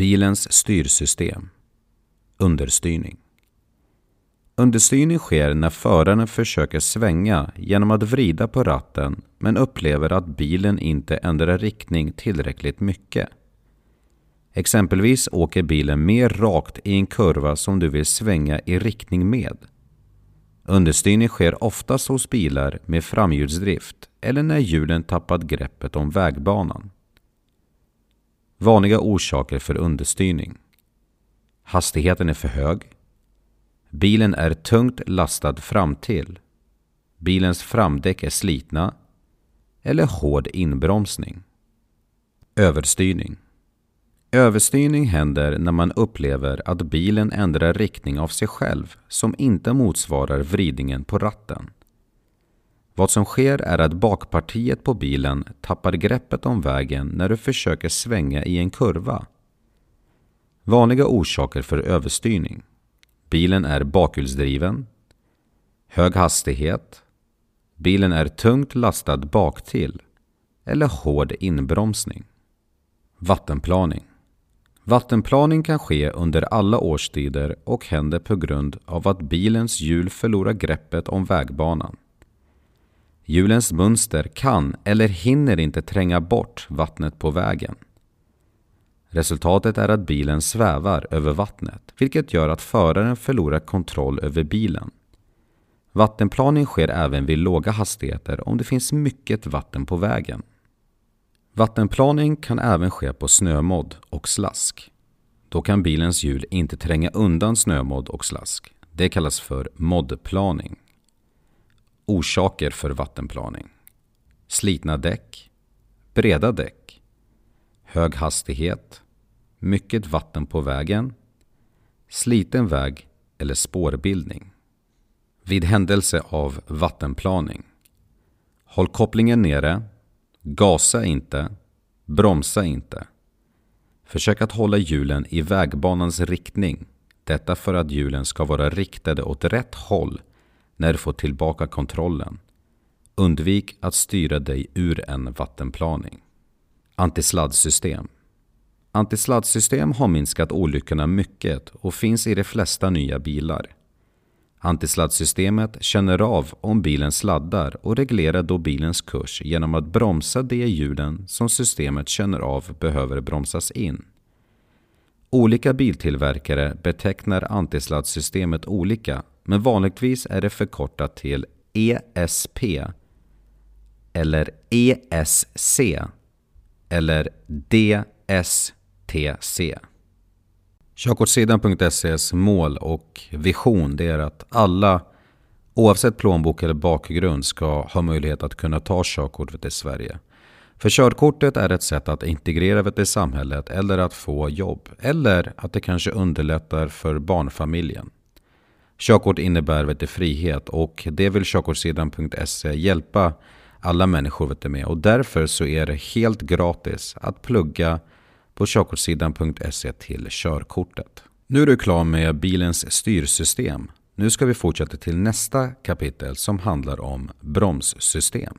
Bilens styrsystem. Understyrning. Understyrning sker när föraren försöker svänga genom att vrida på ratten men upplever att bilen inte ändrar riktning tillräckligt mycket. Exempelvis åker bilen mer rakt i en kurva som du vill svänga i riktning med. Understyrning sker oftast hos bilar med framhjulsdrift eller när hjulen tappat greppet om vägbanan. Vanliga orsaker för understyrning. Hastigheten är för hög. Bilen är tungt lastad framtill. Bilens framdäck är slitna. Eller hård inbromsning. Överstyrning. Överstyrning händer när man upplever att bilen ändrar riktning av sig själv som inte motsvarar vridningen på ratten. Vad som sker är att bakpartiet på bilen tappar greppet om vägen när du försöker svänga i en kurva. Vanliga orsaker för överstyrning. Bilen är bakhjulsdriven. Hög hastighet. Bilen är tungt lastad baktill. Eller hård inbromsning. Vattenplaning. Vattenplaning kan ske under alla årstider och händer på grund av att bilens hjul förlorar greppet om vägbanan. Hjulens mönster kan eller hinner inte tränga bort vattnet på vägen. Resultatet är att bilen svävar över vattnet, vilket gör att föraren förlorar kontroll över bilen. Vattenplaning sker även vid låga hastigheter om det finns mycket vatten på vägen. Vattenplaning kan även ske på snömodd och slask. Då kan bilens hjul inte tränga undan snömodd och slask. Det kallas för moddplaning. Orsaker för vattenplaning. Slitna däck. Breda däck. Hög hastighet. Mycket vatten på vägen. Sliten väg eller spårbildning. Vid händelse av vattenplaning. Håll kopplingen nere. Gasa inte. Bromsa inte. Försök att hålla hjulen i vägbanans riktning. Detta för att hjulen ska vara riktade åt rätt håll när du får tillbaka kontrollen. Undvik att styra dig ur en vattenplaning. Antisladdsystem Antisladdsystem har minskat olyckorna mycket och finns i de flesta nya bilar. Antisladdsystemet känner av om bilen sladdar och reglerar då bilens kurs genom att bromsa de hjulen som systemet känner av behöver bromsas in. Olika biltillverkare betecknar antisladdsystemet olika men vanligtvis är det förkortat till ESP eller ESC eller DSTC. Körkortssidan.ses mål och vision det är att alla oavsett plånbok eller bakgrund ska ha möjlighet att kunna ta körkort i Sverige. För körkortet är ett sätt att integrera i samhället eller att få jobb. Eller att det kanske underlättar för barnfamiljen. Körkort innebär vet frihet och det vill körkortssidan.se hjälpa Alla människor vet du, med och därför så är det helt gratis att plugga på körkortssidan.se till körkortet. Nu är du klar med bilens styrsystem. Nu ska vi fortsätta till nästa kapitel som handlar om bromssystem.